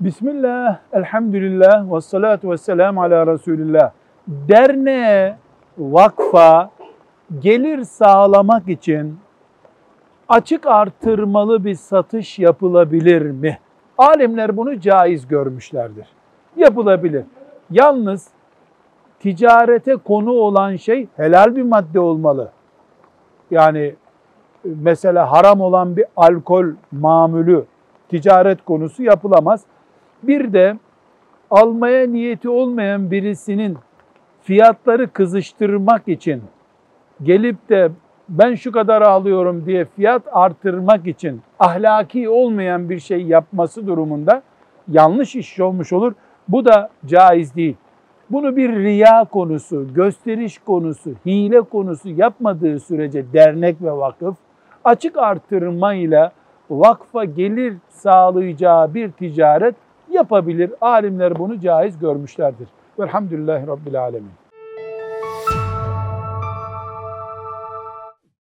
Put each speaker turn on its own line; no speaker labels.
Bismillah, elhamdülillah, ve salatu ve selamu ala Resulillah. Derneğe, vakfa gelir sağlamak için açık artırmalı bir satış yapılabilir mi? Alimler bunu caiz görmüşlerdir. Yapılabilir. Yalnız ticarete konu olan şey helal bir madde olmalı. Yani mesela haram olan bir alkol mamülü ticaret konusu yapılamaz. Bir de almaya niyeti olmayan birisinin fiyatları kızıştırmak için gelip de ben şu kadar alıyorum diye fiyat artırmak için ahlaki olmayan bir şey yapması durumunda yanlış iş olmuş olur. Bu da caiz değil. Bunu bir riya konusu, gösteriş konusu, hile konusu yapmadığı sürece dernek ve vakıf açık artırmayla vakfa gelir sağlayacağı bir ticaret yapabilir. Alimler bunu caiz görmüşlerdir. Velhamdülillahi Rabbil Alemin.